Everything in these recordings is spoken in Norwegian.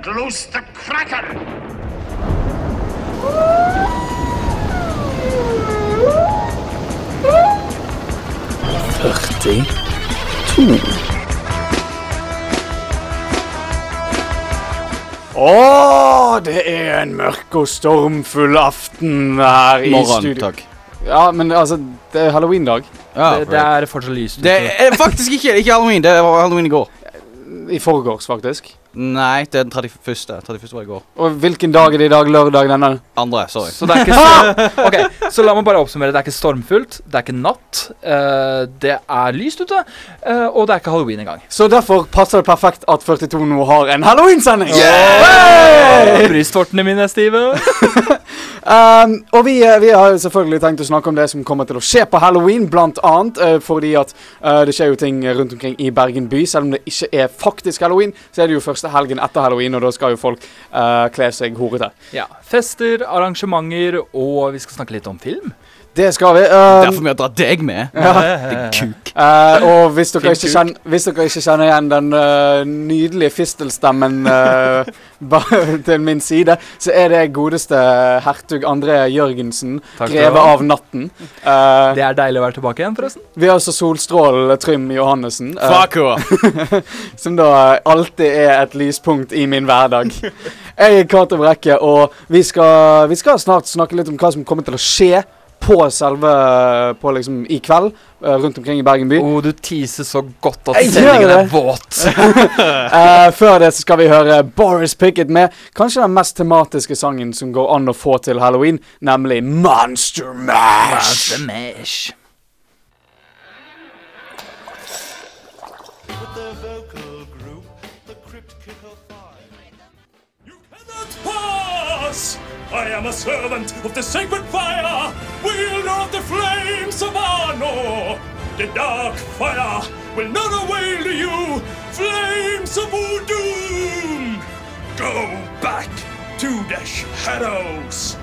Let loose the Kraken! Å, det er en mørk og stormfull aften her i Morgen, studio. takk. Ja, men altså, det er halloween-dag. Ja, det, det er fortsatt lyst det er faktisk ikke, ikke halloween. Det var halloween i går. I forgårs, faktisk. Nei, det er den 31. 31. var i går. Og hvilken dag er det i dag? Lørdag denne? Andre, sorry. Så det er ikke så Ok, så la meg bare oppsummere. Det er ikke stormfullt, det er ikke natt, eh, det er lyst ute, eh, og det er ikke halloween engang. Så derfor passer det perfekt at 42 nå har en halloween-sending. Brystvortene mine er stive. Um, og vi, eh, vi har selvfølgelig tenkt å snakke om det som kommer til å skje på halloween, blant annet eh, fordi at uh, det skjer jo ting rundt omkring i Bergen by. Selv om det ikke er faktisk halloween, så er det jo første helgen etter halloween, og da skal jo folk uh, kle seg horete. Ja, Fester, arrangementer, og vi skal snakke litt om film. Det skal vi. Um, Derfor vi har dratt deg med. Din kuk. Uh, og hvis dere, ikke kjenner, hvis dere ikke kjenner igjen den uh, nydelige fistelstemmen uh, til min side, så er det godeste hertug André Jørgensen, Takk greve av natten. Eh, Det er deilig å være tilbake igjen, forresten. vi har også Solstrålen Trym Johannessen, som da alltid er et lyspunkt i min hverdag. Jeg er Cato Brekke, og vi skal, vi skal snart snakke litt om hva som kommer til å skje på selve På liksom i kveld eh, rundt omkring i Bergen by. Oh, du teaser så godt at Jeg sendingen er våt. uh, før det så skal vi høre Boris Pickett med kanskje den mest tematiske sangen som går an å få til halloween, nemlig Monster Mash. Monster Mash. I am a servant of the sacred fire, wielder of the flames of Arnor. The dark fire will not avail you, flames of doom. Go back to the shadows.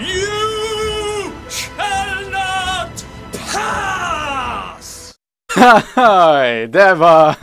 You shall not pass! Hei, det var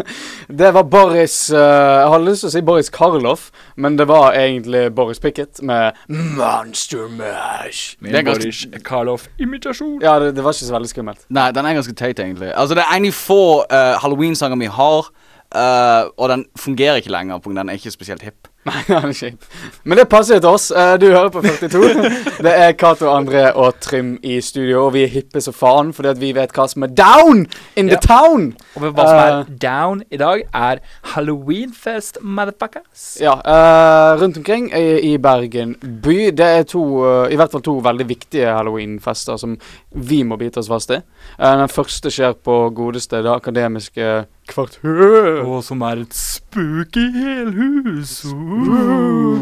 Det var Boris uh, Jeg hadde lyst til å si Boris Karloff, men det var egentlig Boris Pickett med Monster Mash. Min ganske- Boris Karloff-imitasjon. Ja, det, det var ikke så veldig skummelt. Nei, den er ganske teit, egentlig. Altså, Det er en av de få uh, halloween-sanger vi har, uh, og den fungerer ikke lenger for den er ikke spesielt hipp. Nei, det er kjipt. Men det passer jo til oss. Eh, du hører på 42. Det er Cato, André og Trym i studio, og vi er hippe som faen fordi vi vet hva som er down in the Ja. town. Og hva som er uh, down i dag, er Halloweenfest, motherfuckers. Ja, uh, rundt omkring i, i Bergen by. Det er to, uh, i hvert fall to veldig viktige halloweenfester som vi må bite oss fast i. Den første skjer på godeste Det akademiske kvarter. Og som er et spooky helhus.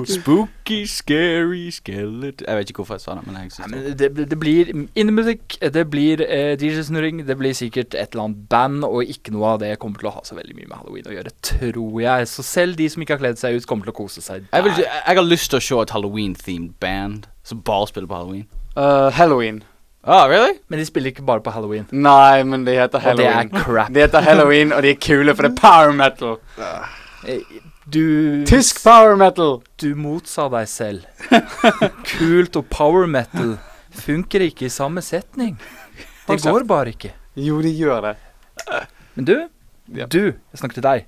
Spooky, scary skeleton Jeg vet ikke hvorfor jeg sa det, men jeg men det. det, det blir innemusikk, det blir eh, DJ-snurring, det blir sikkert et eller annet band, og ikke noe av det kommer til å ha så veldig mye med halloween å gjøre, tror jeg. Så selv de som ikke har kledd seg ut, kommer til å kose seg Jeg, vil, ikke- jeg har lyst til å se et halloween-themed band som bare spiller på halloween. Uh, Halloween. Ah, really? Men de spiller ikke bare på halloween. Nei, men de heter halloween. Og det er crap. De heter Halloween, og de er kule, for det er power metal. Eh, Du Tysk power metal. Du motsa deg selv. Kult og power metal funker ikke i samme setning. Det går bare ikke. Jo, de gjør det. Men du, Ja. du, jeg snakker til deg.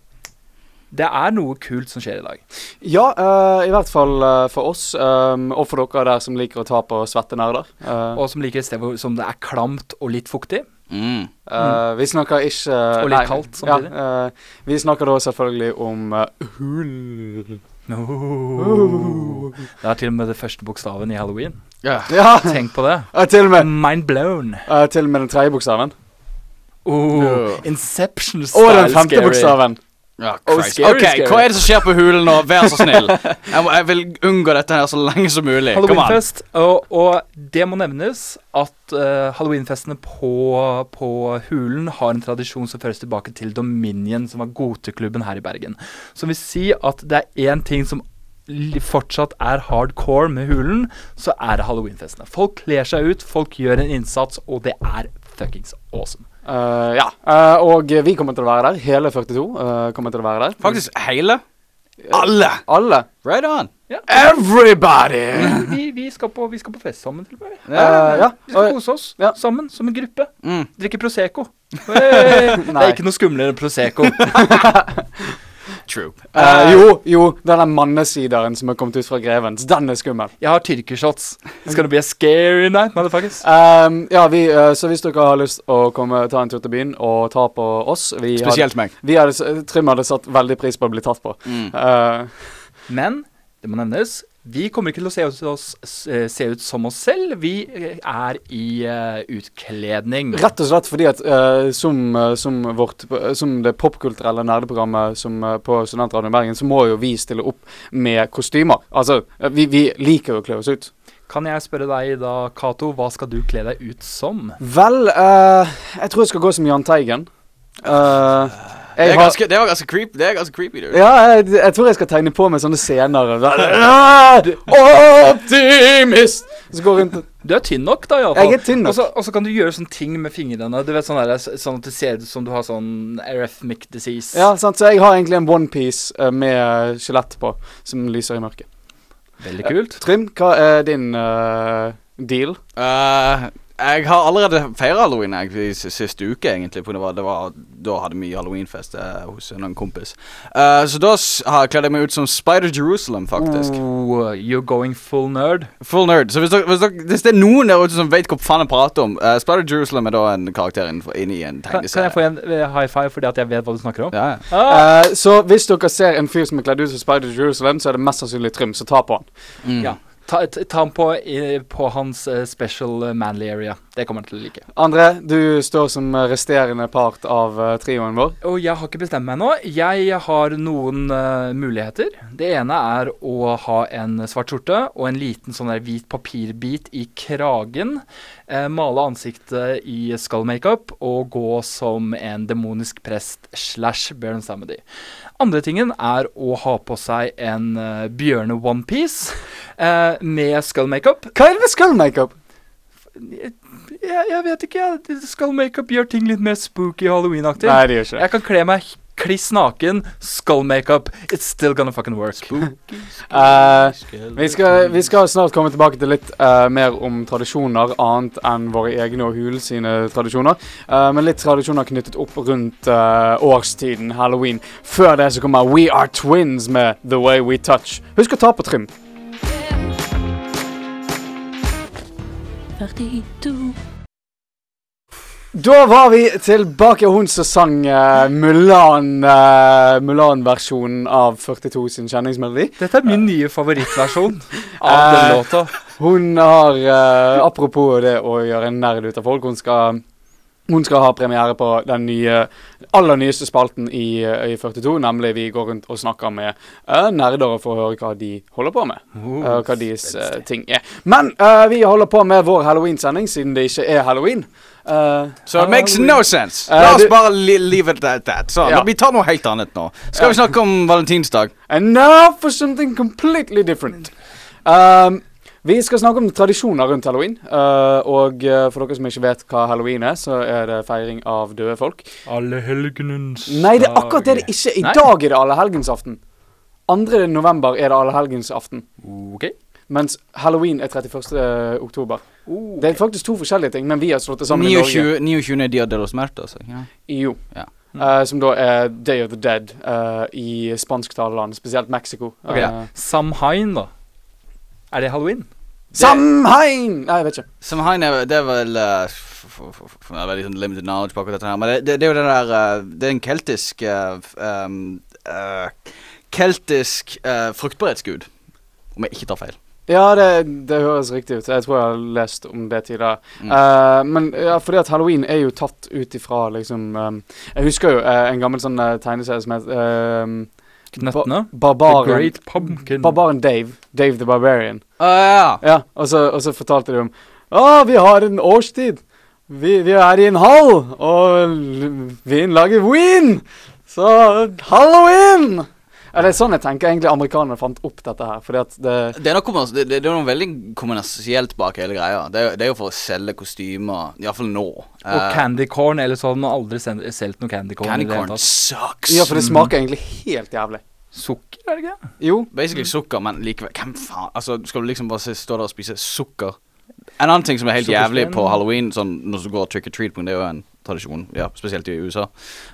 Det er noe kult som skjer i dag. Ja, uh, i hvert fall uh, for oss, um, og for dere der som liker å ta på svette nerder. Uh, Og som liker et sted hvor som det er klamt og litt fuktig. Mm. Uh, vi snakker ikke Og litt kaldt samtidig. Ja, uh, vi snakker da selvfølgelig om uh, hull. Det er til og med det første bokstaven i halloween. Yeah. Ja, Tenk på det. til, og med, Mind blown. til og med den tredje bokstaven. Oh, Inception Og style den femte scary. bokstaven. Oh, Christ. scary, ok, scary. hva er det som skjer på hulen nå? Vær så snill. Jeg, må, jeg vil unngå dette her så lenge som mulig. Halloweenfest. Og, og det må nevnes at uh, halloweenfestene på, på Hulen har en tradisjon som føres tilbake til Dominion, som var goteklubben her i Bergen. Som vil si at det er én ting som fortsatt er hardcore med Hulen, så er det halloweenfestene. Folk kler seg ut, folk gjør en innsats, og det er fuckings awesome. Eh, ja, Uh, og vi kommer til å være der. Hele 42 uh, kommer til å være der. Faktisk hele. Alle! Alle. Right on. Everybody! Vi, vi, skal på, vi skal på fest sammen. Til meg. Eh, ja. Vi skal kose oss Ja. sammen som en gruppe. Mm. Drikke Prosecco. Hey, det er ikke noe skumlere enn Prosecco. True. Uh, jo, jo, den der mannesideren som er kommet ut fra Grevens, den er skummel. Jeg har tyrkershots. Skal det bli a scary night, motherfuckers. Um, ja, vi, uh, så hvis dere har lyst å komme ta en tur til byen og ta på oss vi hadde, Spesielt meg. vi hadde, Trym hadde satt veldig pris på å bli tatt på. Mm. Uh, Men det må nevnes, vi kommer ikke til å se ut, oss, se ut som oss selv. Vi eh, er i uh, utkledning. rett og slett fordi at uh, som, eh, som, vårt, eh, som det popkulturelle nerdeprogrammet som, uh, på Studentradioen Bergen, så må jo vi stille opp med kostymer. Altså, eh, vi, vi liker å kle oss ut. Kan jeg spørre deg da, Cato, hva skal du kle deg ut som? Vel, eh, jeg tror jeg skal gå som Jahn Teigen. Eh, Det, er har- ganske, det var ganske creepy. Det er ganske creepy, du. Ja, jeg, jeg tror jeg skal tegne på meg sånne scener. Optimist! Så går rundt Du er tynn nok, da, Jeg er tynn nok. Og så- kan du gjøre sånne ting med fingrene. Du vet sånn der, Sånn at det ser ut som du har sånn arrhythmic disease. Ja, sant, så jeg har egentlig en onepiece uh, med skjelett på, som lyser i mørket. Veldig kult. Trym, hva er din uh, deal? Eh, jeg har allerede feira halloween jeg, i siste uke, egentlig. For det var, det var, da hadde vi halloweenfest eh, hos en kompis. Uh, så da har jeg kledd meg ut som Spider Jerusalem, faktisk. Oh, you're going full nerd. Full nerd. Så hvis, dere, hvis, dere, hvis det er noen der ute som vet hva faen jeg prater om uh, Spider Jerusalem er da en karakter inni en Kan, kan jeg få en high five fordi at jeg vet hva du snakker om? Ja, ja. Ah, Uh, så hvis dere ser en fyr som er kledd ut som Spider Jerusalem, så er det mest sannsynlig Trym, så ta på han. Mm. ja. Ta, ta ta ham på, på hans eh, special eh, manly area. Det kommer han til å like. André, du står som resterende part av uh, trioen vår. Og jeg har ikke bestemt meg ennå. Jeg har noen uh, muligheter. Det ene er å ha en svart skjorte og en liten sånn der hvit papirbit i kragen. Uh, male ansiktet i skull-makeup og gå som en demonisk prest slash Bjørn Samedy. Andre tingen er å ha på seg en uh, bjørne-onepiece uh, med skull-makeup. Hva er det med skull-makeup? Jeg, jeg vet ikke, jeg. Skull-makeup gjør ting litt mer spooky halloween-aktig. Nei, det gjør ikke. Jeg kan kle meg kliss naken, skull makeup. It's still gonna fucking work. Eh, vi, skal, vi skal snart komme tilbake til litt uh, mer om tradisjoner, annet enn våre egne og Hul sine tradisjoner. Uh, men litt tradisjoner knyttet opp rundt årstiden, halloween. Før det så kommer We Are Twins med The Way We Touch. Husk å ta på Trym. Da var vi tilbake. Hun som sang uh, Mulan eh, Mulan-versjonen av 42 sin kjenningsmelodi. Dette er min nye favorittversjon av den låta. Hun har Apropos det å gjøre en nerd ut av folk. Hun skal hun skal ha premiere på den nye, aller nyeste spalten i, eh, i 42, nemlig vi går rundt og snakker med uh, nerder for å høre hva de holder på med. og hva deres uh, ting er. Men vi holder på med vår halloween-sending, siden det ikke er halloween. Uh, So it makes no sense. La oss bare leave it at that. Så, Ja. Vi tar noe helt annet nå. Skal vi snakke om valentinsdag? And now for something completely different. Um, vi skal snakke om tradisjoner rundt halloween. Uh, og eh, for dere som ikke vet hva halloween er, så er det feiring av døde folk. Alle helgenens Nei, det er akkurat det det ikke er. I Nei. dag er det allehelgensaften. 2. november er det allehelgensaften. Ok. Mens halloween er 31. oktober. Det er faktisk to forskjellige ting, men vi har slått det sammen i Norge. 29. 29. er Dia de los Muertos. Ja. Jo. Ja. Uh, som da er Day of the Dead uh, i spansktalende, spesielt Mexico. Ok, Eh, Samhain, da. Er det halloween? Samhain! Nei, jeg vet ikke. Samhain er, det er vel uh, for, f- f- f- Det er veldig sånn limited knowledge på akkurat dette her. Men det, det, det er jo den der uh, Det er en keltisk uh, um, uh, Keltisk uh, fruktbarhetsgud. Om jeg ikke tar feil. Ja, det, det høres riktig ut. Jeg tror jeg har lest om det tidligere. Mm. Uh, men ja, fordi at halloween er jo tatt ut ifra liksom um, Jeg husker jo uh, en gammel sånn uh, tegneserie som het um, Knøttene? Ba Barbaren. Great Pumpkin. Barbaren Dave. Dave the Barbarian. Å ja. Ja, og så, og så fortalte de om Å, vi har en årstid. Vi, vi er i en hall, og vin lager win. Så halloween! Ja, det er sånn jeg tenker egentlig amerikanerne fant opp dette her. Fordi at det Det er, noe, det, det, er noe veldig kommersielt bak hele greia. Det er, det er jo for å selge kostymer, iallfall nå. Og uh, candy corn, eller så hadde man aldri solgt noe candy corn. Candy corn sucks. Ja, for det smaker egentlig helt jævlig. Sukker, er det ikke? Jo. Basically sukker, men likevel Hvem faen? Altså, skal du liksom bare stå der og spise sukker? En annen ting som er helt jævlig på halloween, sånn når du går trick or treat, det er jo en tradisjon, ja, spesielt i USA,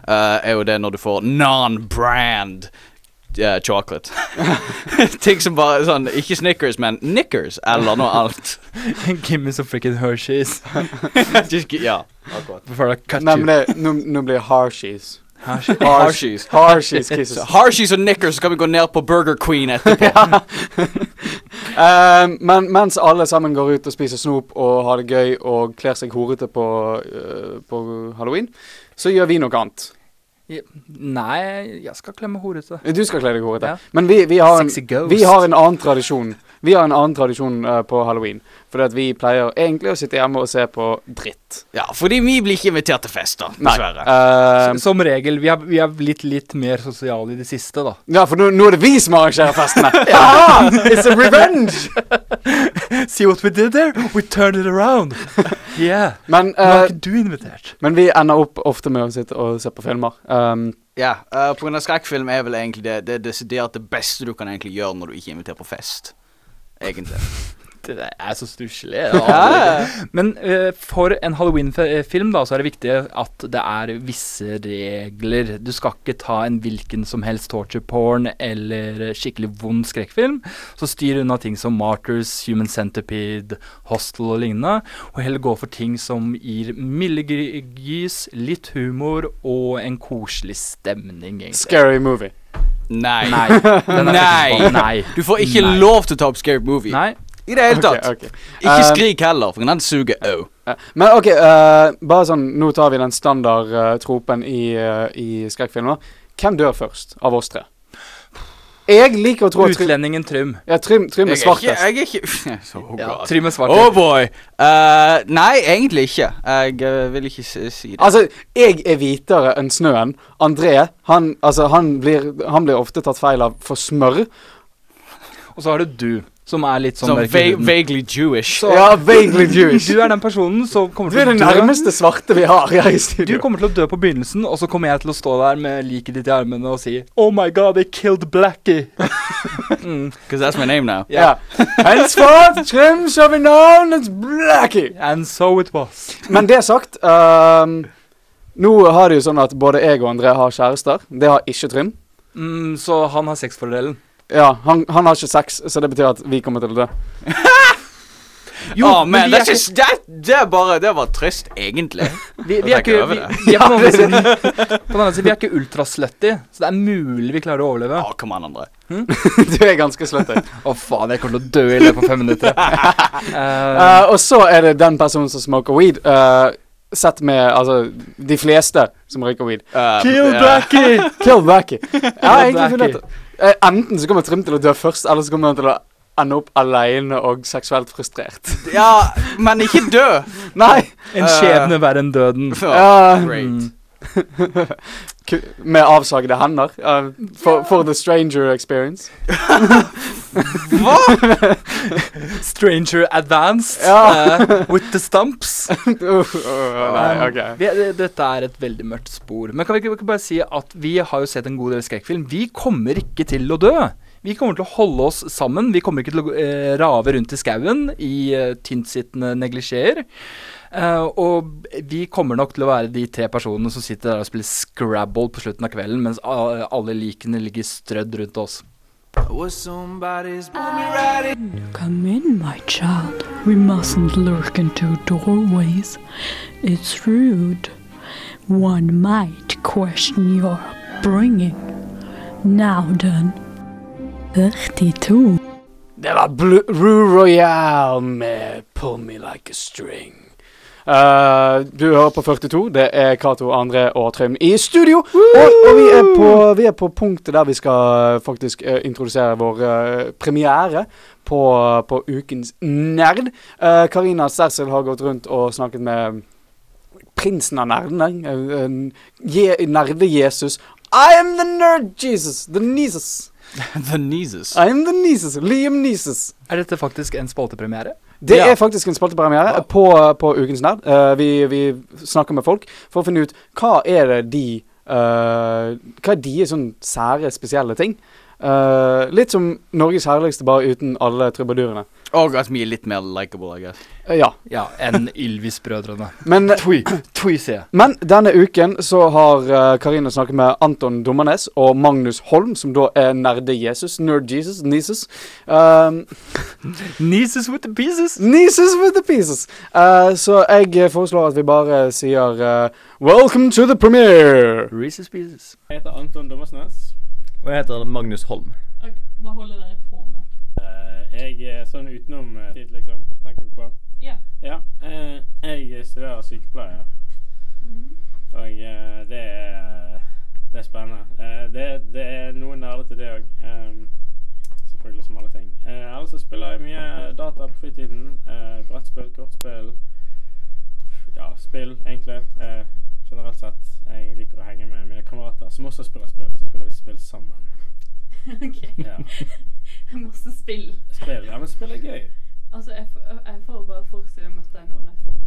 uh, er jo det når du får non-brand eh, chocolate. ting som bare sånn Ikke Snickers, men Knickers eller noe annet. Give me some freaking Hershey's. Just, ja, akkurat. Before I cut Nei, you. men nå, nå blir det Harshies. Harshies. Kisses. Harshies og Knickers, så kan vi gå ned på Burger Queen etterpå. Eh, men mens alle sammen går ut og spiser snop og har det gøy og kler seg horete på, uh, på halloween, så gjør vi noe annet. Nei, jeg skal klemme horete. Du skal kle deg. Ja. Men vi, vi, har en, vi har en annen tradisjon. Vi har en annen tradisjon uh, på halloween. Fordi at vi pleier egentlig å sitte hjemme og se på dritt. Ja, fordi vi blir ikke invitert til fest, da. dessverre. Uh, Som regel. Vi har, vi har blitt litt mer sosiale i det siste, da. ja, for nå, nå er det vi som arrangerer festene. ja, it's a revenge! See what we did there? We turned it around. Yeah. Men, Nå er eh, ikke du invitert. men vi ender opp ofte med å sitte og se på filmer. Um, Ja, uh, på grunn av skrekkfilm er vel egentlig det Det er desidert det beste du kan egentlig gjøre når du ikke er invitert på fest. Egentlig. Det er så stusslig. Ja. Men uh, for en Halloween-film da, så er det viktig at det er visse regler. Du skal ikke ta en hvilken som helst torture porn eller skikkelig vond skrekkfilm. Så styr unna ting som Martyrs, Human Centipede, Hostel og lignende. Og heller gå for ting som gir milde gys, litt humor og en koselig stemning, egentlig. scary movie. Nei. Nei. Nei. Nei. Du får ikke Nei. lov til å ta opp Scary Movie. Nei. I det hele tatt. tatt. okay. Ikke Um, skrik heller, for den suger òg. Ja. Men OK, uh, bare sånn Nå tar vi den standard uh, i, uh, i skrekkfilmer. Hvem dør først av oss tre? Jeg liker å tro at Utlendingen Trym. ja, Trym, Trym er Jeg er ikke, svartest. jeg er ikke Så oh Ja, Trym er svartest. Oh boy. Uh, nei, egentlig ikke. Jeg eh, vil ikke si, si det. Altså, jeg er hvitere enn snøen. André, han, altså, han, blir, han blir ofte tatt feil av for smør. Og så har du du, som er litt sånn va vaguely Jewish. Så- Ja, vaguely Jewish. Du er den personen som kommer til til dø. Du er den nærmeste svarte vi har her i studio. Du kommer til å dø på begynnelsen, og så kommer jeg til å stå der med liket ditt i armene og si Oh my god, they killed Blackie. mm. Because that's my name now. Ja. Henceforth, Trim shall be known as Blackie. And so it was. Men det sagt um, Nå har det jo sånn at både jeg og André har kjærester. Det har ikke Trym. Mm, så han har sexfordelen. Ja, han, han har ikke sex, så det betyr at vi kommer til å dø. Jo, oh, men vi er ikke, just, det er bare Det var trist, egentlig. vi, vi er ikke vi, vi er på På andre vi er ikke ultraslutty, så det er mulig vi klarer å overleve. Oh, kom an, André. du er ganske slutty. Å faen, jeg kommer til å dø i løpet av fem minutter. Uh, Eh, og så er det den personen som smoker weed. Uh, sett med altså de fleste som røyker weed. Uh, Kill ja. Blackie! Kill Blackie. Har egentlig Blackie. funnet eh, Enten så kommer Trym til å dø først, eller så kommer han til å ende opp alene og seksuelt frustrert. Ja, men ikke dø. Nei! en skjebne verre enn døden. Ja. Great. Med avsagde hender. Uh, for, for the stranger experience. Hva? Stranger advanced Ja. uh, with the stumps. Uh, nei, Um, vi, dette er et veldig mørkt spor. Men kan vi ikke, ikke bare si at vi har jo sett en god del skrekkfilm. Vi kommer ikke til å dø. Vi kommer til å holde oss sammen. Vi kommer ikke til å eh, rave rundt i skauen i uh, tyntsittende neglisjeer. Eh, og vi kommer nok til å være de tre personene som sitter der og spiller Scrabble på slutten av kvelden, mens alle likene ligger strødd rundt oss. Come in, my child. We mustn't lurk into doorways. It's rude. One might question your upbringing. Now then. 32. Det var Blue, Royale med Pull Me Like a String. Eh, du hører på 42. Det er Cato, André og Trym i studio. Og, og vi, er på, vi er på punktet der vi skal eh, faktisk uh, introdusere vår uh, premiere på, på Ukens nerd. Eh, Karina Sersel har gått rundt og snakket med prinsen av nerdene. en Nerde-Jesus. I am the nerd Jesus. The Niesus. The Nieces. I am the Niesus. Liam Niesus. Er dette faktisk en spaltepremiere? Det Ja. er faktisk en spaltepremiere Wow. på, på Ukens Nerd. Uh, vi, vi snakker med folk for å finne ut hva er det de uh, Hva er de sånn sære, spesielle ting. Uh, litt som Norges herligste, bare uten alle trubadurene. Og at vi er litt mer likeable, I guess. Eh, ja. Ja, enn Ylvis-brødrene. Men, jeg. men denne uken så har eh, Karina snakket med Anton Dommernes og Magnus Holm, som da er nerde-Jesus. Nerd-Jesus. Nieces. Um, Nieces with the pieces. Nieces with the pieces. Uh, så jeg foreslår at vi bare sier uh, Welcome to the premiere! Reese's pieces. Jeg heter Anton Dommersnes. Og jeg heter Magnus Holm. Ok, Hva holder dere på? Eh, jeg er sånn utenom eh, tid, liksom. Tenker du på? Ja. Ja. eh, jeg studerer sykepleie. Og eh, det er Det er spennende. Eh, det, det er noe nerdete, det òg. selvfølgelig som alle ting. Eh, ellers så spiller jeg mye data på fritiden. Eh, brettspill, kortspill. Ja, spill, egentlig. Eh, generelt sett. Jeg liker å henge med mine kamerater som også spiller spill. Så spiller vi spill sammen. ok. Ja. Masse spill. Spill, ja, men spill er gøy. Altså, jeg, jeg får bare forestille meg at det er noen jeg får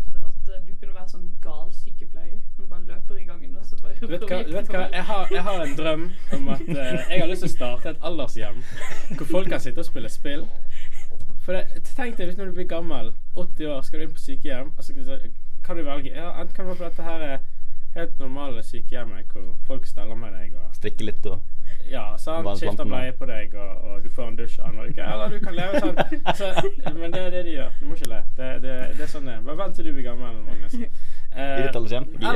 at eh, du kunne være sånn gal sykepleier som bare løper i gangen og så bare Du vet hva, du vet hva? Jeg, har, jeg har en drøm om at uh, jeg har lyst til å starte et aldershjem hvor folk kan sitte og spille spill. For det, Tenk deg hvis når du blir gammel, 80 år, skal du inn på sykehjem, og så kan du, kan du velge Ja, enten kan du være på dette her er helt normale sykehjemmet hvor folk steller med deg og Strikke litt og ja, sant, skifter bleie på deg, og, og du får en dusj annenhver uke. Eller du kan leve sånn. Altså, men det er det de gjør. Du må ikke le. Det, det, det er sånn det er. Bare vent til du blir gammel, Magnus. Eh,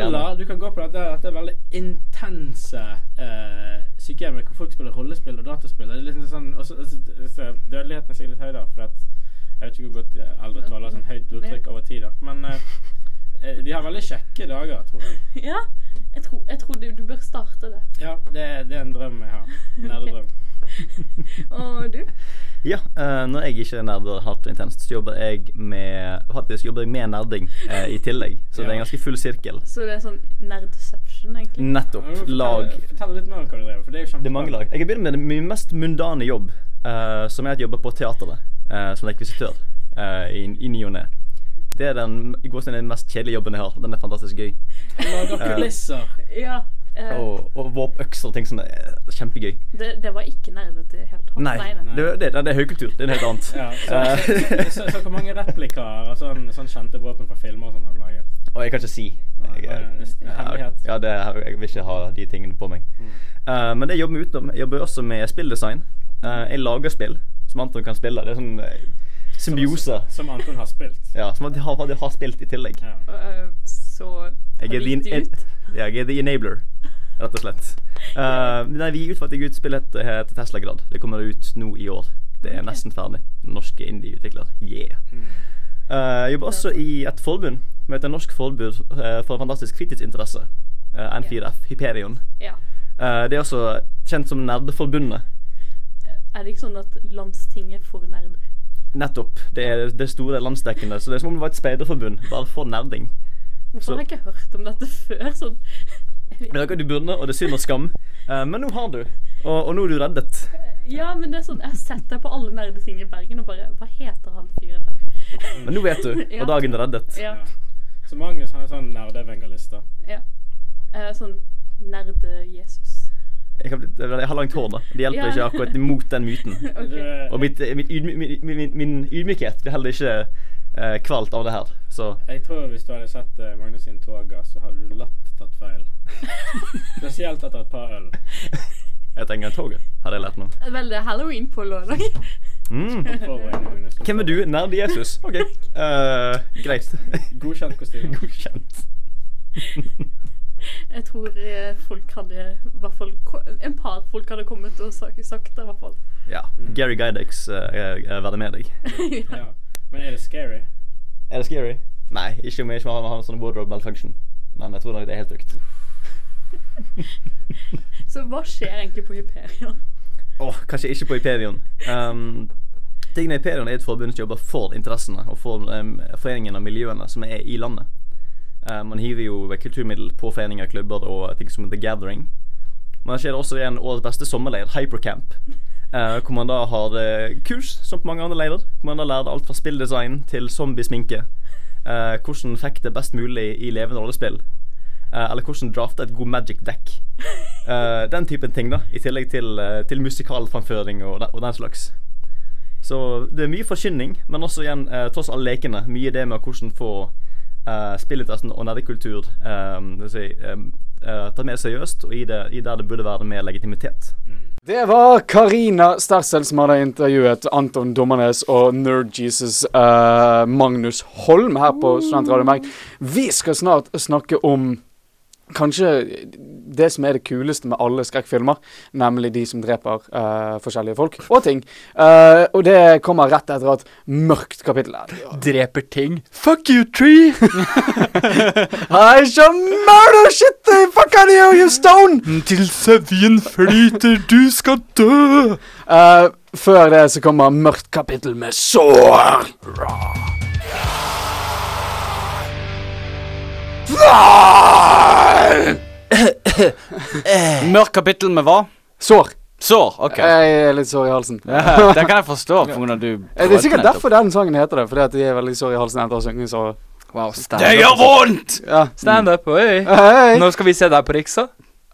eller du kan gå på dette, dette veldig intense eh, sykehjemmet hvor folk spiller rollespill og dataspill. Det er liksom sånn, også, altså, dødeligheten er sikkert litt høy da, for at, jeg vet ikke hvor godt eh, eldre tåler sånn høyt blodtrykk over tid. da. Men eh, de har veldig kjekke dager, tror jeg. Ja, jeg tror, jeg tror du, du bør starte det. Ja, det, det er en drøm jeg har. Nerdedrøm. Og du? Ja, uh, når jeg ikke er nerder hardt og intenst, så jobber jeg med Faktisk jobber jeg med nerding uh, i tillegg. Så det er en ganske full sirkel. Så det er sånn nerdception, egentlig? Nettopp. Ja, Lag. Fortell, litt mer om hva du driver, for det er jo Det er mange lag. Jeg har begynt med det- min mest mundane jobb, uh, som er at jeg jobber på teateret eh, som rekvisitør eh, i, i ny og ne. Det er den, den mest kjedelige jobben jeg har. Den er fantastisk gøy. Lager kulisser. Ja. Uh, Og, og våpøkser og ting som er kjempegøy. det, det var ikke nerdete i helt hånd? Nei, Nei, det, det, det er høykultur. Det er noe helt annet. Ja, så, Eh, så, så, så hvor mange replikker og sånn, sånn kjente våpen fra filmer og sånn har du laget? Og jeg kan ikke si. Jeg, Nei, det er hemmelighet. ja, det, er- jeg vil ikke ha de tingene på meg. Mm. Uh, men det jeg jobber vi utenom. Jeg jobber også med spilldesign. Uh, jeg lager spill som Anton kan spille. Det er sånn eh, symbiose. Som Anton har spilt. Ja, som han de har, de har spilt i tillegg. Ja. Uh, så Jeg er, din, en, ut. ja, jeg er the enabler, rett og slett. Uh, nei, vi ut at jeg utspillet heter Tesla Grad. Det kommer ut nå i år. Det er nesten ferdig. Norske indie-utvikler. Yeah. Mm. Eh, jeg jobber også i et forbund som heter Norsk forbund for fantastisk fritidsinteresse. eh, N4F, Hyperion. Ja. Eh, det er også kjent som Nerdeforbundet. Er det ikke sånn at Landstinget for nerder? Nettopp. Det er det store landsdekkende. Så det er som om det var et speiderforbund, bare for nerding. Hvorfor har jeg ikke hørt om dette før? Sånn. Er du burde, og det er synd og skam. Uh, men nå har du. Og, og nå er du reddet. Ja, men det er sånn, jeg har sett deg på alle nerdeting i Bergen og bare Hva heter han fyren der? Men nå vet du, Ja. og dagen er reddet. Ja. Ja. Så Magnus han er sånn nerdevengalist, da. ja. Uh, sånn nerde-Jesus. Jeg har, blitt- jeg har langt hår, da. Det hjelper Ja. ikke akkurat imot den myten. okay. Eh, Og mitt, mitt ydmy, min, min, min ydmykhet blir heller ikke eh, kvalt av det her. Så jeg tror hvis du hadde sett eh, Magnus sin toga, så hadde du latt tatt feil. Spesielt etter et par øl. jeg trenger en toget, hadde jeg lært nå. Vel, det er halloween på lørdag. Mm. Hvem er du? Nerd-Jesus? OK. uh, greit. Godkjent kostyme. Godkjent. Jeg tror eh, folk hadde i hvert fall En par folk hadde kommet og sagt, sagt det, i hvert fall. Ja. Gary Gydex uh, er verdig med deg. Ja. Men er det scary? Er det scary? Nei, ikke om jeg ikke har, har en sånn wardrobe malfunction. Men jeg tror nok det er helt trygt. Så hva skjer egentlig på Hyperion? Åh, kanskje ikke på Hyperion. Um, Tingene i Hyperion er et forbund som jobber for interessene og for um, foreningene og miljøene som er i landet. Uh, man hiver jo kulturmiddel på foreninger, klubber og ting som The Gathering. Men her skjer det også en årets beste sommerleir, Hypercamp. Uh, hvor man da har uh, kurs, som på mange andre leirer. Hvor man da lærer alt fra spilldesign til zombiesminke. Uh, hvordan fikk det best mulig i levende rollespill. Eh, eller hvordan drafte et god magic deck. Eh, den typen ting, da. I tillegg til, til musikalframføring og, og den slags. Så det er mye forkynning, men også igjen, eh, tross alle lekene, mye det med hvordan få uh, spillinteressen og nerdekultur um, si, um, uh, tatt mer seriøst, og i, det, i der det burde være mer legitimitet. Det var Karina Stersel som hadde intervjuet Anton Dommernes og Nerd Jesus uh, Magnus Holm her på Studentradio Merk. Vi skal snart snakke om kanskje det som er det kuleste med alle skrekkfilmer, nemlig de som dreper uh, forskjellige folk og ting. Uh, og det kommer rett etter et mørkt kapittel. Dreper ting. Fuck you, tree! I shall murder shit the fuck out you, you stone! Til sevjen flyter, du skal dø! Uh, før det så kommer mørkt kapittel med sår. Mørkt kapittel med hva? Sår. Sår. OK. Jeg er litt sår i halsen. Ja, det kan jeg forstå. For når du Det er sikkert derfor den sangen heter det. Fordi at de er veldig sår i halsen etter å synge så Wow, Det gjør vondt! Ja. Stand up, oi. Nå Når skal vi se deg på Riksa?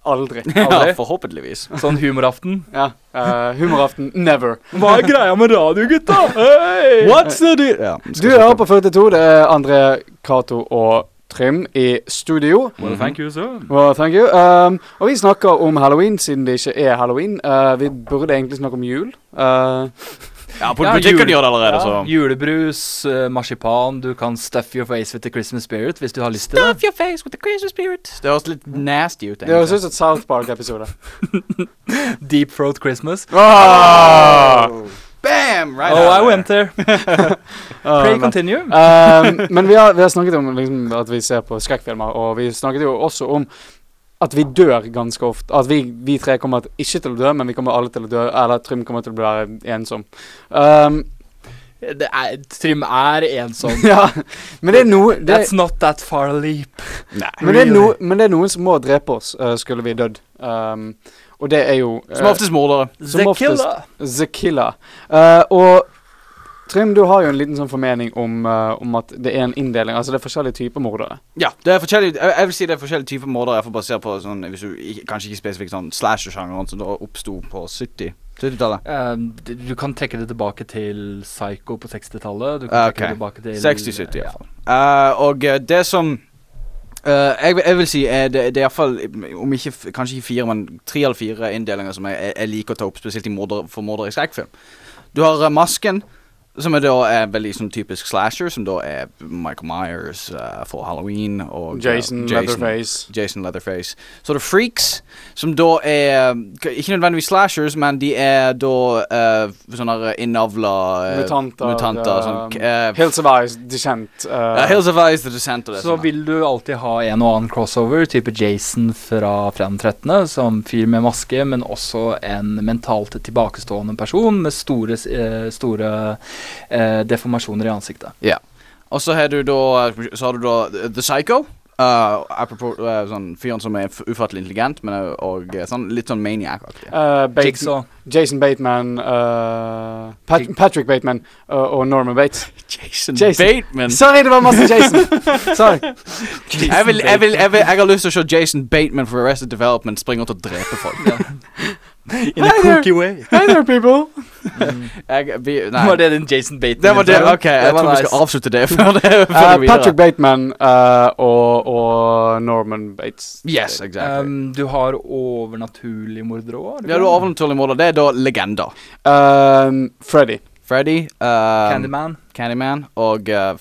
Aldri. Ja, forhåpentligvis. Sånn humoraften. Ja. Uh, humoraften never. Hva er greia med radio, gutta? Hey! What's the deal? Ja, Du hører på 42. Det er André, Cato og Trym i studio. Well, thank you, sir. Well, thank you. Um, og vi snakker om halloween siden det ikke er halloween. Uh, vi burde egentlig snakke om jul. Uh, Ja, Ja, butikken gjør det allerede, Ja, så julebrus, uh, marsipan, du kan stuff your face with the Christmas spirit hvis du har lyst til det. your face with the Christmas spirit. Det høres litt nasty ut. Egentlig. det høres ut som et South Park-episode. Deep throat Christmas. Ah! Bam! Right Oh, I there. went there. Ah, Pray men- continue. Um, men vi har, vi har snakket om liksom, at vi ser på skrekkfilmer, og vi snakket jo også om at vi dør ganske ofte. At vi, vi tre kommer til, ikke til å dø, men vi kommer alle til å dø. Eller Trym kommer til å bli ensom. Um, Det er, Trym er ensom. ja, men det er noe det, That's not that far a leap. Nei. men, det er no, men det er noen som må drepe oss, uh, skulle vi dødd. Um, og det er jo uh, Som oftest mordere. Som The oftest. killer. The Killer. Uh, og Trym, du har jo en liten sånn formening om, uh, om at det er en inndeling. Altså det er forskjellige typer mordere. Ja, det er forskjellige Jeg jeg vil si det er forskjellige typer mordere. Jeg får bare se på sånn Hvis du Kanskje ikke spesifikt sånn slasher-sjangeren som da oppsto på 70 70-tallet. Eh, du kan trekke det tilbake til Psycho på 60-tallet. Du kan Ah, trekke ok. det tilbake til 60-70 ja. iallfall. Uh, og eh, det som eh, jeg, vil- jeg vil si er det, det er iallfall Om ikke kanskje ikke fire, men tre eller fire inndelinger som jeg, jeg, jeg liker å ta opp, spesielt i morder, for mordere i skrekkfilm. Du har eh, Masken. Som er da er veldig sånn typisk slasher, som da er Michael Myers uh, for halloween. Og eh, Jason, Leatherface. Jason Leatherface. Så er Freaks, som da er Ikke nødvendigvis slashers, men de er da uh, sånne innavla eh, Mutanter. mutanter sånn, Hills of Ice, Descent. Uh, Hills of Ice, The Descent og det Så sånn. vil du alltid ha en og annen crossover, type Jason fra Fram 13., som fyr med maske, men også en mentalt tilbakestående person med store, store eh, deformasjoner i ansiktet. Ja. Og så har du da Så har du da The Psycho. Uh, apropos uh, sånn fyren som er ufattelig intelligent, men er- og eh, sånn, litt sånn maniac-aktig. uh, Jason Bateman, uh, Pat Patrick Bateman uh, og Norman Bates. Jason, Jason. Bateman. Sorry, det var masse Jason. Sorry. Jeg, vil, jeg, vil, jeg, vil, jeg har lyst til å se Jason Bateman for Arrested Development springe rundt og drepe folk. In a kooky way. Hey there, people. Jeg, vi, nei. Var det din Jason Bateman? Det var det. OK, jeg tror vi skal avslutte det For det for Uh, det. Patrick Bateman uh, og, og Norman Bates. Yes, exactly. Um, du har overnaturlige mordere òg? ja, du har overnaturlige mordere. Det er da legender. Um, Freddy. Freddy, um, Candyman? Candyman og uh,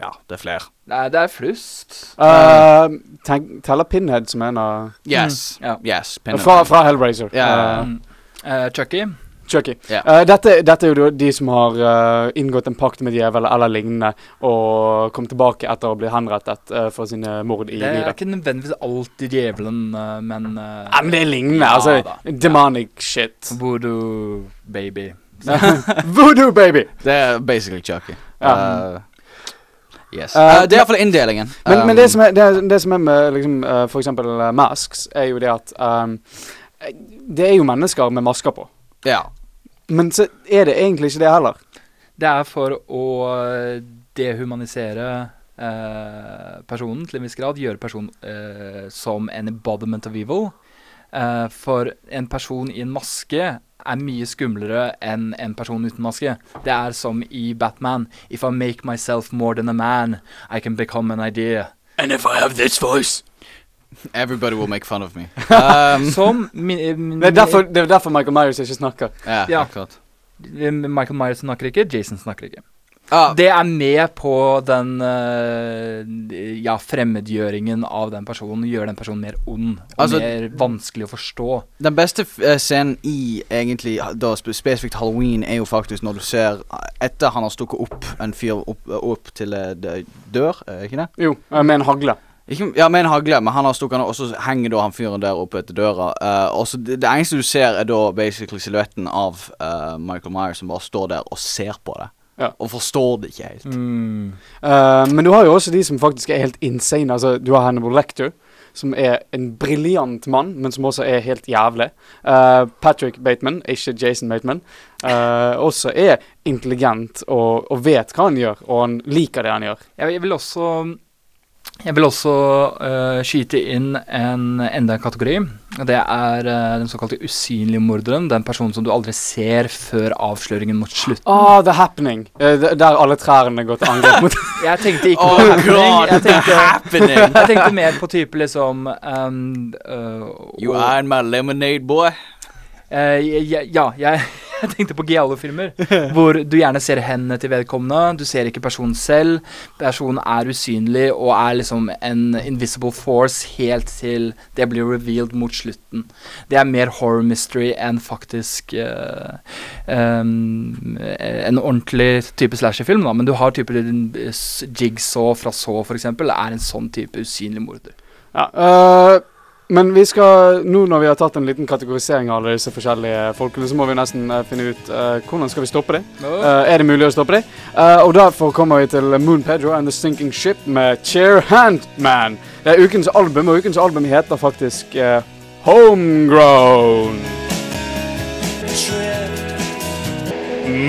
Ja, det er flere. Nei, det er flust. Uh, teller Pinhead som en av Yes. Ja. Yes. Pinhead. Fra, fra Hellraiser. Yeah. Uh, Mm. Eh, Chucky? Chucky. Yeah. Uh, dette, dette er jo de som har uh, inngått en pakt med djevel eller lignende, og kom tilbake etter å bli henrettet uh, for sine mord i Det er livet. ikke nødvendigvis alltid djevelen, eh, men Ja, men det er lignende. Ja altså, da. demonic shit. Voodoo baby. Voodoo baby! Det er basically Chucky. Ja. Yes. Uh, det er iallfall inndelingen. Men, Um, men det, som er, det, det som er med liksom, uh, eksempel uh, masks, er jo det at um, Det er jo mennesker med masker på. Ja. Men så er det egentlig ikke det heller. Det er for å eh, dehumanisere eh, personen til en viss grad. Gjøre personen eh, som en embodiment of evil. Eh, for en person i en maske er mye skumlere enn en person uten maske. Det er som i Batman. If I make myself more than a man, I can become an idea. And if I have this voice Everybody will make fun of me. Um, Som min, min, Det er derfor, det er derfor Michael Myers ikke snakker. ja, Ja. akkurat. Michael Myers snakker ikke, Jason snakker ikke. Ah, Det er med på den uh, ja, fremmedgjøringen av den personen. Gjør den personen mer ond og Altså- mer vanskelig å forstå. Den beste f- eh, scenen i egentlig da spesifikt Halloween er jo faktisk når du ser Etter han har stukket opp en fyr opp, opp til eh, dør, er ikke det? Jo, eh, med en hagle. Ikke, ja, med en hagle, men han har stukket og så henger da han fyren der oppe etter døra. Uh, og så det, det eneste du ser, er da basically silhuetten av uh, Michael Myers som bare står der og ser på det. Ja. Og forstår det ikke helt. Mm. Uh, men du har jo også de som faktisk er helt insane. Altså, du har Hannibal Lecter, som er en briljant mann, men som også er helt jævlig. Uh, Patrick Bateman, ikke Jason Bateman, uh, også er intelligent og, og vet hva han gjør, og han liker det han gjør. Jeg vil også jeg vil også uh, skyte inn en enda en kategori. Det er uh, den såkalte usynlige morderen. Den personen som du aldri ser før avsløringen mot slutten. Oh, The Happening. Uh, der alle trærne går til angrep mot Jeg tenkte ikke Oh på happening. god, Jeg tenkte, happening! jeg tenkte mer på type liksom um, uh, You are my lemonade boy. Eh, ja, ja, jeg, jeg tenkte på Giallo-filmer, hvor du gjerne ser hendene til vedkommende. Du ser ikke personen selv. Personen er usynlig og er liksom en invisible force helt til det blir revealed mot slutten. Det er mer horror mystery enn faktisk uh, um, en ordentlig type slasherfilm. da, Men du har typer eh, Jigsaw fra for eksempel, er en sånn type usynlig morder. Ja, øh, men vi skal, nå når vi har tatt en liten kategorisering av alle disse forskjellige folkene, så må vi nesten uh, finne ut uh, hvordan skal vi stoppe dem. Uh, er det mulig å stoppe dem? Uh, og derfor kommer vi til Moon Pedro and The Sinking Ship med Chair Hand Man. Det er ukens album, og ukens album heter faktisk uh, Homegrown.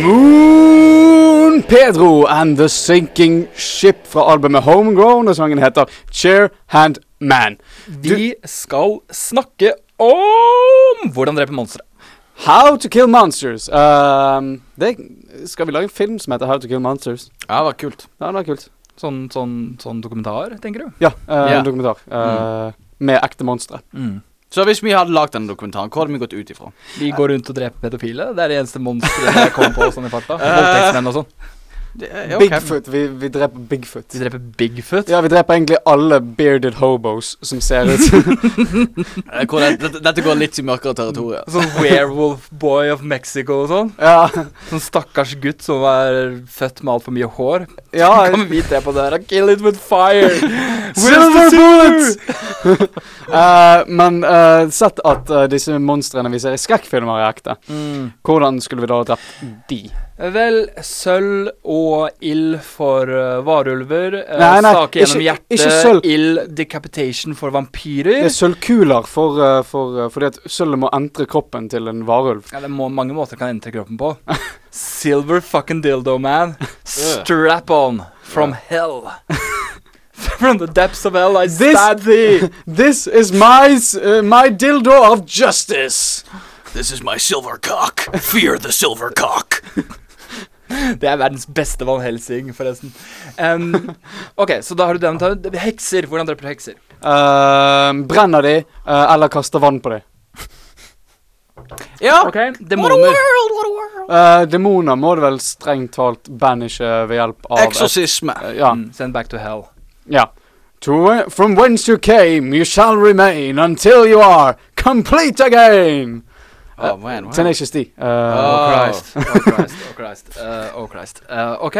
Moon Pedro and The Sinking Ship fra albumet Homegrown, og sangen heter Chair Hand Man. Vi skal snakke om hvordan drepe monstre. How to Kill Monsters. Um, det, skal vi lage en film som heter How to Kill Monsters? Ja, det var kult. Ja, det var kult. Sånn, sånn, sånn dokumentar, tenker du? Ja, uh, Yeah. dokumentar. Uh, Med ekte monstre. Så hvis vi hadde lagd denne dokumentaren, hva hadde vi gått ut ifra? Vi går rundt og dreper pedofile. Det er det eneste monsteret jeg kommer på sånn i farta. Voldtektsmenn og sånn. Det, ja, ok. Bigfoot. Vi, vi dreper Bigfoot. Vi dreper Bigfoot. Ja, vi dreper egentlig alle bearded hobos som ser ut Eh, dette, går litt i mørkere territorier. Sånn werewolf boy of Mexico og sånn. Ja, Sånn stakkars gutt som er født med altfor mye hår. ja Kan vi det der? Kill it with fire! Silver bullets! Uh, men uh, sett at uh, disse monstrene vi ser i skrekkfilmer er ekte, Mm. hvordan skulle vi da drept de? Vel, sølv og ild for uh, varulver. Uh, Nei, nei, stake gjennom hjertet. Ild decapitation for vampyrer. Det er sølvkuler for, uh, for, uh, fordi at sølvet må entre kroppen til en varulv. Ja, det er må, mange måter kan entre kroppen på. Silver fucking dildo, man. Strap on from hell. from the depths of hell I This- stab thee. This is my, uh, my dildo of justice. This is my silver cock. Fear the silver cock. Det er verdens beste Van Helsing, forresten. Um, ok, så da har du den. ta- Hekser. Hvordan dreper du hekser? Uh, brenner de, uh, eller kaster vann på de. Ja. Okay. Demoner. Uh, demoner må du vel strengt talt banishe ved hjelp av et- Eksorsisme. uh, Ja. Mm, send back to hell. ja. To, from whence you came, you shall remain until you are complete again. Oh, man, wow. Tenacious D. Uh, Oh, Christ. Oh, Christ. Oh, Christ. Uh, oh, Christ. Uh, ok.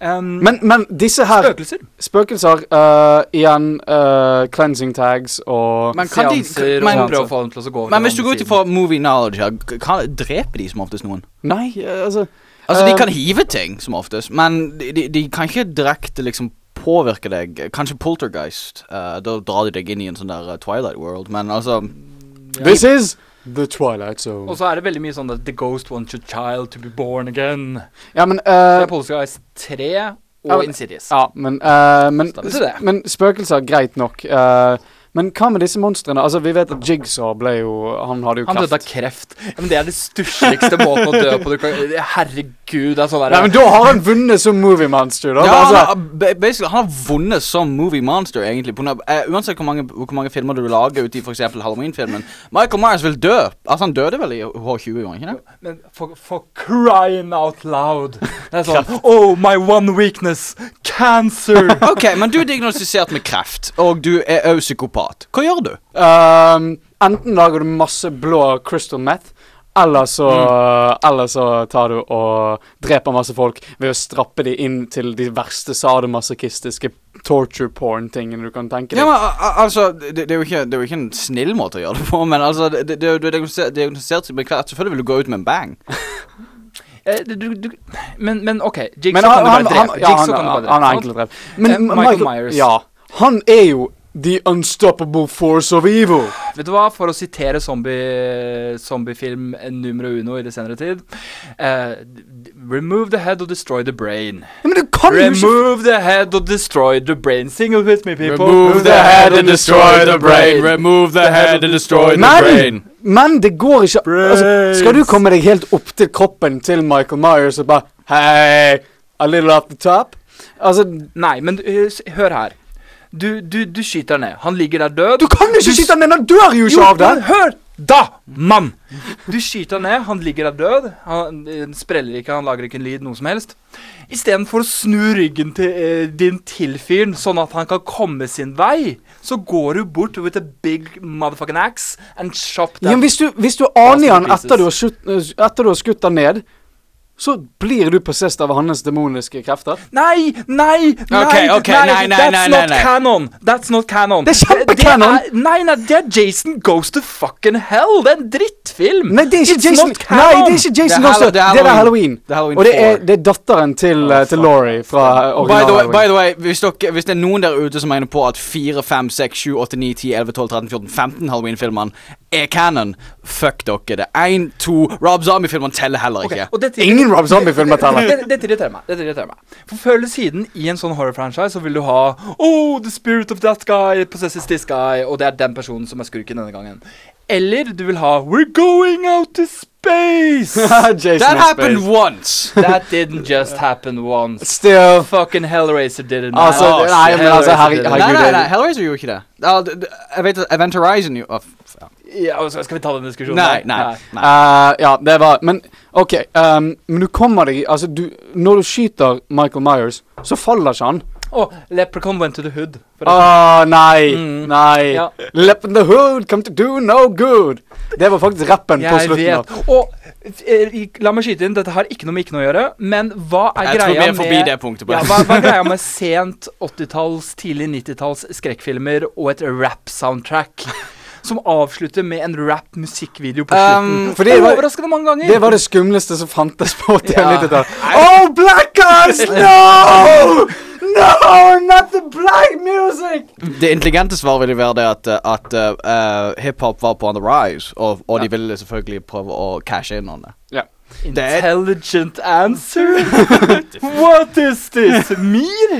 Um, Men, men disse her spøkelser. spøkelser uh, Igjen uh, cleansing tags og Men kan de kan, men, og prøve å få dem til å gå men hvis du går ut ifra movie knowledge her, kan, dreper de som oftest noen? Nei, uh, altså Altså, de kan hive ting som oftest, men de, de, de kan ikke direkte liksom påvirke deg. Kanskje poltergeist. Uh, da drar de deg inn i en sånn der uh, Twilight World, men altså This is the Twilight Zone. Og så er det veldig mye sånn at The Ghost wants your child to be born again. Ja, men Det er er Poltergeist 3 Ja, og men- Insidious. Ja, men, uh, men, men spøkelser, greit nok. eh, men hva med disse monstrene? Altså, Vi vet at Jigsaw ble jo Han hadde jo Han døde av kreft. kreft. Ja, men det er det stussligste måten å dø på. Du kan, herregud, det er sånn der Nei, men Da har han vunnet som movie monster, da. Ja, altså, han, har- basically, han har vunnet som movie monster, egentlig. På, uh, uansett hvor mange, hvor mange filmer du lager ut i f.eks. Halloween-filmen. Michael Myers vil dø. Altså, han døde vel i H20, gjorde han ikke det? Men for, for crying out loud. Det er sånn Oh, my one weakness. Cancer. Ok, men du er diagnostisert med kreft, og du er òg psykopat. Hva gjør du? Um, enten lager du masse blå crystal meth, eller så, eller så tar du og dreper masse folk ved å strappe de inn til de verste sadomasochistiske torture porn-tingene du kan tenke deg. Ja, men altså, det, det, er jo ikke, det er jo ikke en snill måte å gjøre det på, men altså, det, det, det, det, er med kreft. Selvfølgelig vil du gå ut med en bang. Eh, du, du, men, men OK, Jigsaw Men kan du han, bare han, drepe. ja, Jigsaw han, han, han er enkelt drepe. Men Eh, Michael Myers. Ja. Han er jo the unstoppable force of evil. Vet du hva, for å sitere zombie, zombiefilm numero uno i det senere tid uh, Remove the head and destroy the brain. Remove the head and destroy the brain. Sing it with me, people. Remove the head and destroy the brain. Remove the head and destroy the brain. Men, det går ikke altså, Skal du komme deg helt opp til kroppen til Michael Myers og bare Hei, a little off the top? Altså, Nei, men uh, hør her. Du, du, du skyter ned. Han ligger der død. du kan jo ikke skyte han ned! Han dør jo ikke av det! hør! Da, mann! Du skyter ned, han ligger der død. Han eh, spreller ikke, han lager ikke en lyd, noe som helst. Istedenfor å snu ryggen til eh, din til fyren, sånn at han kan komme sin vei, så går du bort with a big motherfucking axe and chop Ja, that men hvis du, hvis du aner han etter du har skutt, etter du har skutt han ned, så blir du possessed av hans demoniske krefter. Nei, nei, nei, Okay, okay, nei, nei, That's nei, nei, not canon. That's not canon. Det er kjempecanon. Nei, nei, det er Jason Goes to fucking hell. Det er en drittfilm. Nei, det er ikke It's Jason. Nei, det er ikke Jason Det er Goes to- hell det er Det er Halloween. Halloween. Det er Halloween Og det er, det er datteren til, Oh, til. Laurie fra By original the, way, Halloween. by the way, hvis, dere, hvis det er noen der ute som mener på at 4, 5, 6, 7, 8, 9, 10, 11, 12, 13, 14, 15 Halloween-filmene er canon, fuck dere. Det er 1, 2 Rob Zombie-filmer teller heller ikke. og dette, Ingen Rob Zombie-filmer teller. Det dette irriterer meg. Det irriterer meg. For før eller siden i en sånn horror-franchise så vil du ha Oh, the spirit of that guy possesses this guy, og det er den personen som er skurken denne gangen. Eller du vil ha We're going out to space! Jason That happened space. once. That didn't just happen once. Still Fucking Hellraiser did it. Altså, man. nei, men altså, herregud, Nei, nei, nei, Hellraiser gjorde ikke det. Jeg vet at Event Horizon jo Å, ja. Ja, skal vi ta den diskusjonen? Nei, nei. nei. Uh, ja, det var Men OK. Um, men du kommer deg Altså, du Når du skyter Michael Myers, så faller ikke han. Å, Leprechaun went to the hood. Å, oh, nei. Mm. Nei. Ja. Lep in the hood, come to do no good. Det var faktisk rappen på Jeg slutten. vet. av Og eh, la meg skyte inn, dette har ikke noe med ikke noe å gjøre, men hva er Jeg greia med det punktet. ja, hva, hva er greia med sent 80-talls, tidlig 90-talls skrekkfilmer og et rap-soundtrack? Som avslutter med en rap-musikkvideo på slutten. Um, for det var- Overraskende mange ganger. Det var det skumleste som fantes på 80- Ja. 90-tallet. Oh, black guys! No! No, not the black music! Det intelligente svaret ville være det at, uh, at uh, hiphop var på on the rise, og, og de ville selvfølgelig prøve å cashe inn on det. Ja. Intelligent answer? What is this? Mir?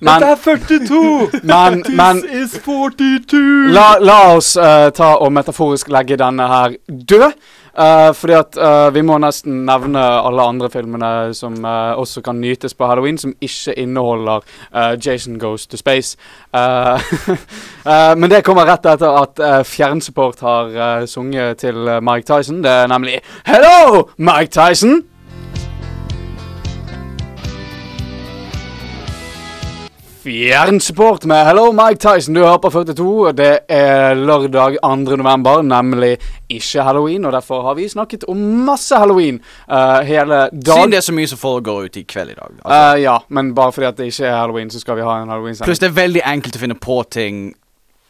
Men- Dette er 42! Men, This men is 42! la, la oss uh, ta og metaforisk legge denne her død. Eh, fordi at uh, vi må nesten nevne alle andre filmene som uh, også kan nytes på halloween, som ikke inneholder eh, Jason Goes to Space. Men det kommer rett etter at uh, Fjernsupport har sunget til Mike Tyson. Det er nemlig Hello, Mike Tyson! Fjernsupport med Hello Mike Tyson. Du hører på 42. Det er lørdag 2. november, nemlig ikke halloween. Og derfor har vi snakket om masse halloween uh, hele Siden det er så mye som foregår ute i kveld i dag. Altså. Uh, ja, men bare fordi at det ikke er halloween, så skal vi ha en halloween-sending. Pluss det er veldig enkelt å finne på ting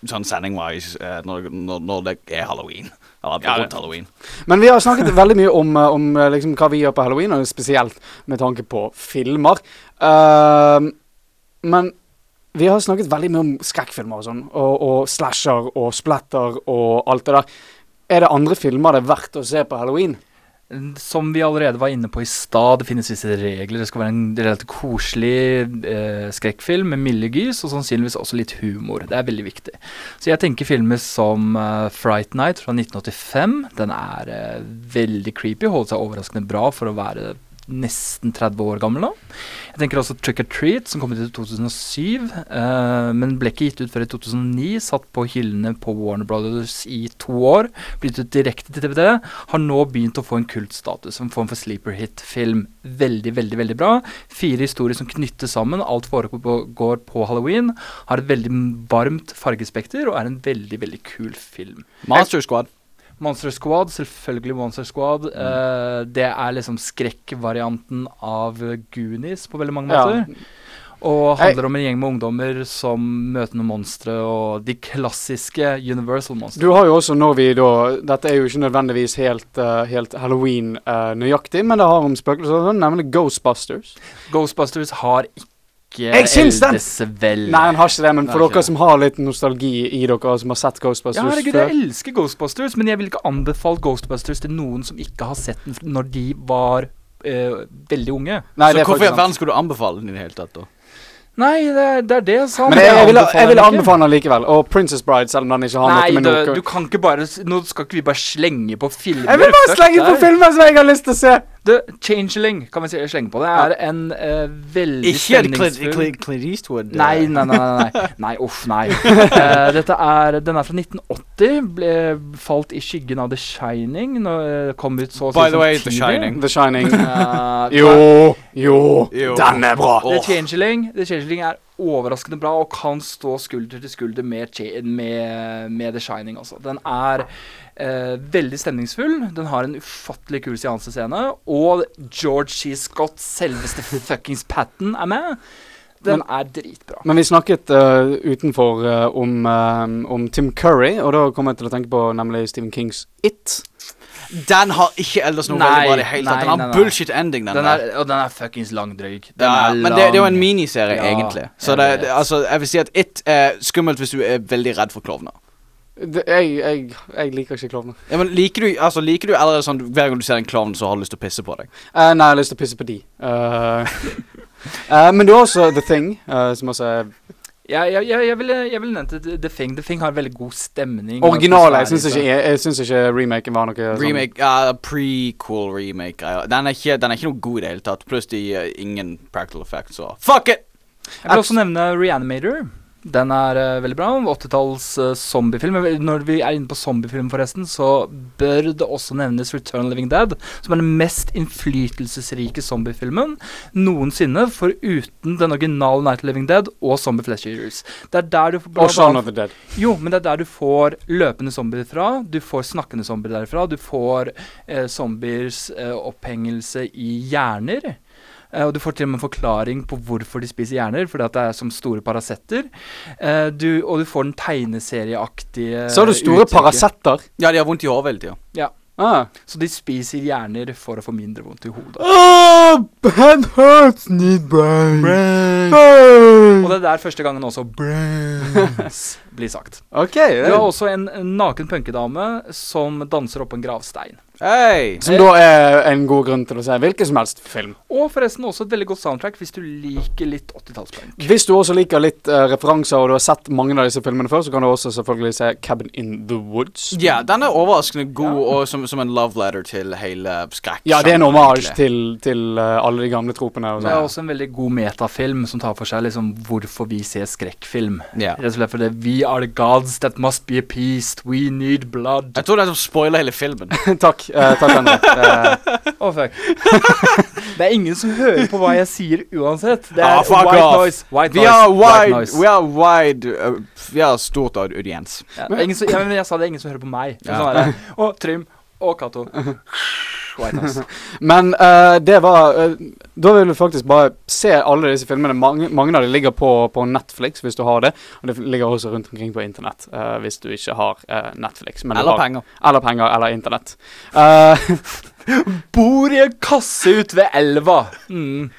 sånn sending-wise uh, når, når, når det er halloween. Eller Ja, rundt halloween. Men vi har snakket veldig mye om, om liksom, hva vi gjør på halloween, og spesielt med tanke på filmer. Men vi har snakket veldig mye om skrekkfilmer og sånn, og, og slasher og splatter og alt det der. Er det andre filmer det er verdt å se på halloween? Som vi allerede var inne på i stad, det finnes visse regler. Det skal være en relativt koselig eh, skrekkfilm med milde gys, og sannsynligvis også litt humor. Det er veldig viktig. Så jeg tenker filmer som eh, Fright Night fra 1985. Den er eh, veldig creepy, holder seg overraskende bra for å være nesten 30 år gammel nå. Jeg tenker også Trick or Treat, som kom ut i 2007, uh, men ble ikke gitt ut før i 2009. Satt på hyllene på Warner Brothers i to år. Blitt ut direkte til TVD. Har nå begynt å få en kultstatus, en form for sleeper hit-film. Veldig, veldig veldig bra. Fire historier som knyttes sammen. Alt foregår på halloween. Har et veldig varmt fargespekter og er en veldig, veldig kul film. Master Squad. Monster Squad, selvfølgelig Monster Squad. Eh, det er liksom skrekkvarianten av Goonies på veldig mange Ja. måter. Og handler om en gjeng med ungdommer som møter noen monstre, og de klassiske Universal monstre. Du har jo også når vi da Dette er jo ikke nødvendigvis helt, uh, helt halloween-nøyaktig, men det har om spøkelser, nemlig Ghostbusters. Ghostbusters har ikke Jeg syns den- eldes vel. Nei, han har ikke det, men for dere som har litt nostalgi i dere, som har sett Ghostbusters Ja, herregud, før jeg elsker Ghostbusters, men jeg vil ikke anbefale Ghostbusters til noen som ikke har sett den når de var eh, veldig unge. Nei, så hvorfor i sant. verden skulle du anbefale den i det hele tatt, da? Nei, det, er- det er det jeg sa. Men jeg, jeg, vil, jeg vil anbefale den likevel. Og Princess Bride, selv om den ikke har Nei, noe med noe Nei, du kan ikke bare Nå skal ikke vi bare slenge på filmer. Jeg vil bare slenge på filmer som jeg har lyst til å se! The Changeling kan vi si, slenge på. Det er en uh, veldig Ikke Clint, stemningsfull Clint, Clint Eastwood. eh. Nei, nei, nei. nei, nei. uff, nei. uh, dette er, den er fra 1980. Ble falt i skyggen av The Shining. Når det kom ut så By the way, The. Shining. The Shining. Jo, jo, Jo. den er bra. The Changeling, The Changeling er overraskende bra og kan stå skulder til skulder med, med, med The Shining. Også. Den er eh, veldig stemningsfull. Den har en ufattelig kul seansescene. Og George C. Scott, selveste fuckings Patten, er med. Den er dritbra. Men vi snakket uh, utenfor uh, om, eh, om Tim Curry, og da kom jeg til å tenke på nemlig Stephen Kings It. Den har ikke ellers noe Nei, veldig bra i det hele tatt. nei, Den har nei, nei. bullshit ending, den, Den der. er, og den er fuckings langdrøyg. Den Ja, er men det, det er jo en miniserie, Ja, egentlig. Så jeg det, det, altså, jeg vil si at It er skummelt hvis du er veldig redd for klovner. Det, jeg, jeg, jeg liker ikke klovner. Ja, men liker du, altså, liker du allerede sånn hver gang du ser en klovn, så har du lyst til å pisse på deg? Uh, nei, jeg har lyst til å pisse på de. Uh, uh, men du har også The Thing, som også er Jeg, jeg, jeg, jeg ville jeg ville nevnt The Thing. The Thing har veldig god stemning. Originalen. Jeg syns ikke, jeg, jeg syns ikke remaken var noe sånn Remake, ja, prequel remake Uh, Den, er ikke- den er ikke noe god i det hele tatt. Pluss de uh, ingen practical effects, så fuck it! Jeg vil også nevne Reanimator. Den er uh, veldig bra. 80-talls uh, zombiefilm. Når vi er inne på zombiefilm, forresten, så bør det også nevnes Return of Living Dead, som er den mest innflytelsesrike zombiefilmen noensinne, foruten den originale Night of Living Dead og Zombie Flesh Eaters. Det er der du får Og Shaun of the Dead. Jo, men det er der du får løpende zombier fra. Du får snakkende zombier derfra. Du får uh, zombiers eh, opphengelse i hjerner. Eh, og du får til og med en forklaring på hvorfor de spiser hjerner, fordi at det er som store Paracetter. Eh, du, og du får den tegneserieaktige Så har du store. Paracetter. Ja, de har vondt i hodet hele tida. Ah. Så de spiser hjerner for å få mindre vondt i hodet. Oh, head hurts, need brain. Og det er der første gangen også brains blir sagt. OK. Du har også en, en naken punkedame som danser oppå en gravstein. Hei! som da er en god grunn til å se hvilken som helst film. Og forresten også et veldig godt soundtrack hvis du liker litt 80-tallspunk. Hvis du også liker litt uh, referanser, og du har sett mange av disse filmene før, så kan du også selvfølgelig se Cabin in the Woods. Ja, den er overraskende god, og som, som en love letter til hele skrekk. Ja, det er en hommage til, til uh, alle de gamle tropene. Og Det er sånn. også en veldig god metafilm som tar for seg liksom hvorfor vi ser skrekkfilm. Ja. Rett og slett fordi we are the gods that must be appeased. We need blood. Jeg tror det er som spoiler hele filmen. takk, eh, takk Endre. uh, Å, fuck. det er ingen som hører på hva jeg sier uansett. Det er Ah, white noise. White noise. har white noise. we are wide uh, Vi har stort audiens. Ja, ingen som, ja, men jeg sa det er ingen som hører på meg. Ja. Sånn er det. Og Trym og Cato. White noise. Men eh, det var eh, Da vil du faktisk bare se alle disse filmene. Mange, mange av dem ligger på, på Netflix, hvis du har det. Og det ligger også rundt omkring på internett, uh, hvis du ikke har uh, Netflix. Men du Eller har, penger. Eller penger, eller internett. Uh, Bor i en kasse ute ved elva. Mm.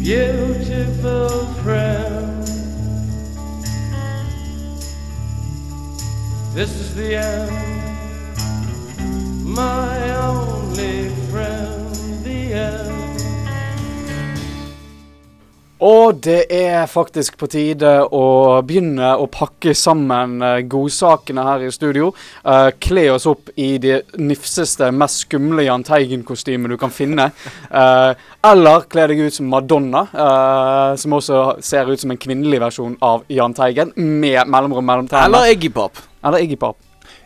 Beautiful friend. This is the end. My only friend, the end. Og det er faktisk på tide å begynne å pakke sammen eh, godsakene her i studio. Uh, kle oss opp i det nifseste, mest skumle Jahn Teigen-kostymet du kan finne. Uh, eller kle deg ut som Madonna, uh, som også ser ut som en kvinnelig versjon av Jahn Teigen, med mellomrom mellom tærne. Eller Iggy Pop. Eller Iggy Pop.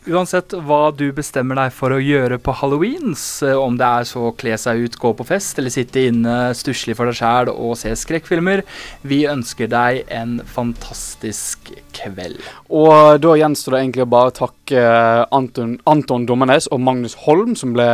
Uansett hva du bestemmer deg for å gjøre på halloweens, om det er så å kle seg ut, gå på fest eller sitte inne stusslig for deg sjæl og se skrekkfilmer, vi ønsker deg en fantastisk kveld. Og da gjenstår det egentlig å bare takke Anton, Anton Dommernes og Magnus Holm, som ble,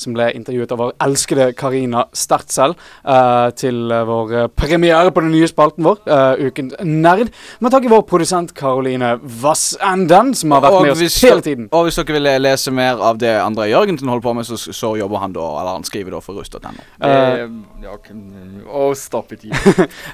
som ble intervjuet av vår elskede Karina Stertzel, uh, til eh, vår eh, premiere på den nye spalten vår, uh, Uken Nerd. Men takk vår produsent Karoline Vassenden, som har vært Og med oss hvis, hele tiden. og hvis dere vil lese mer av det André Jørgensen holder på med, så, så jobber han da, eller han skriver da for rust.no. Eh, ja, kan- oh, stop it.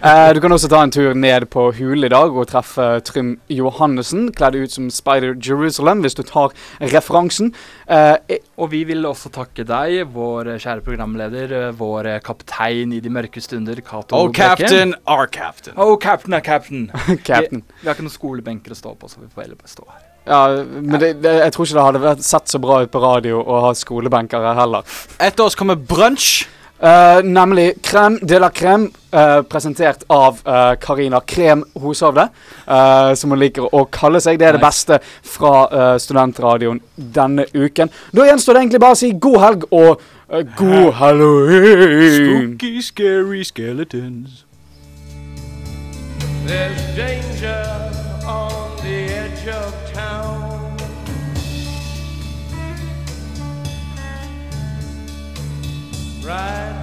Eh, du kan også ta en tur ned på Hule i dag og treffe Trym Johannessen, kledd ut som Spider Jerusalem, hvis du tar referansen. Eh, eh, Og vi vil også takke deg, vår kjære programleder, eh, vår kaptein i de mørke stunder, Cato Oh, Brekke. captain, our captain. Oh, captain our captain. Captain. Vi, vi har ikke noen skolebenker å stå på, så vi får heller bare stå her. Ja, men det, det, jeg tror ikke det hadde vært sett så bra ut på radio å ha skolebenkere heller. Etter oss kommer brunch. Eh, nemlig Crème de la Crème, uh, presentert av Karina uh, Krem Hoshovde, eh, som hun liker å kalle seg. Det er det beste fra eh, studentradioen denne uken. Da gjenstår det egentlig bare å si god helg og eh, god halloween! Spooky, scary skeletons. There's danger on the edge of town. right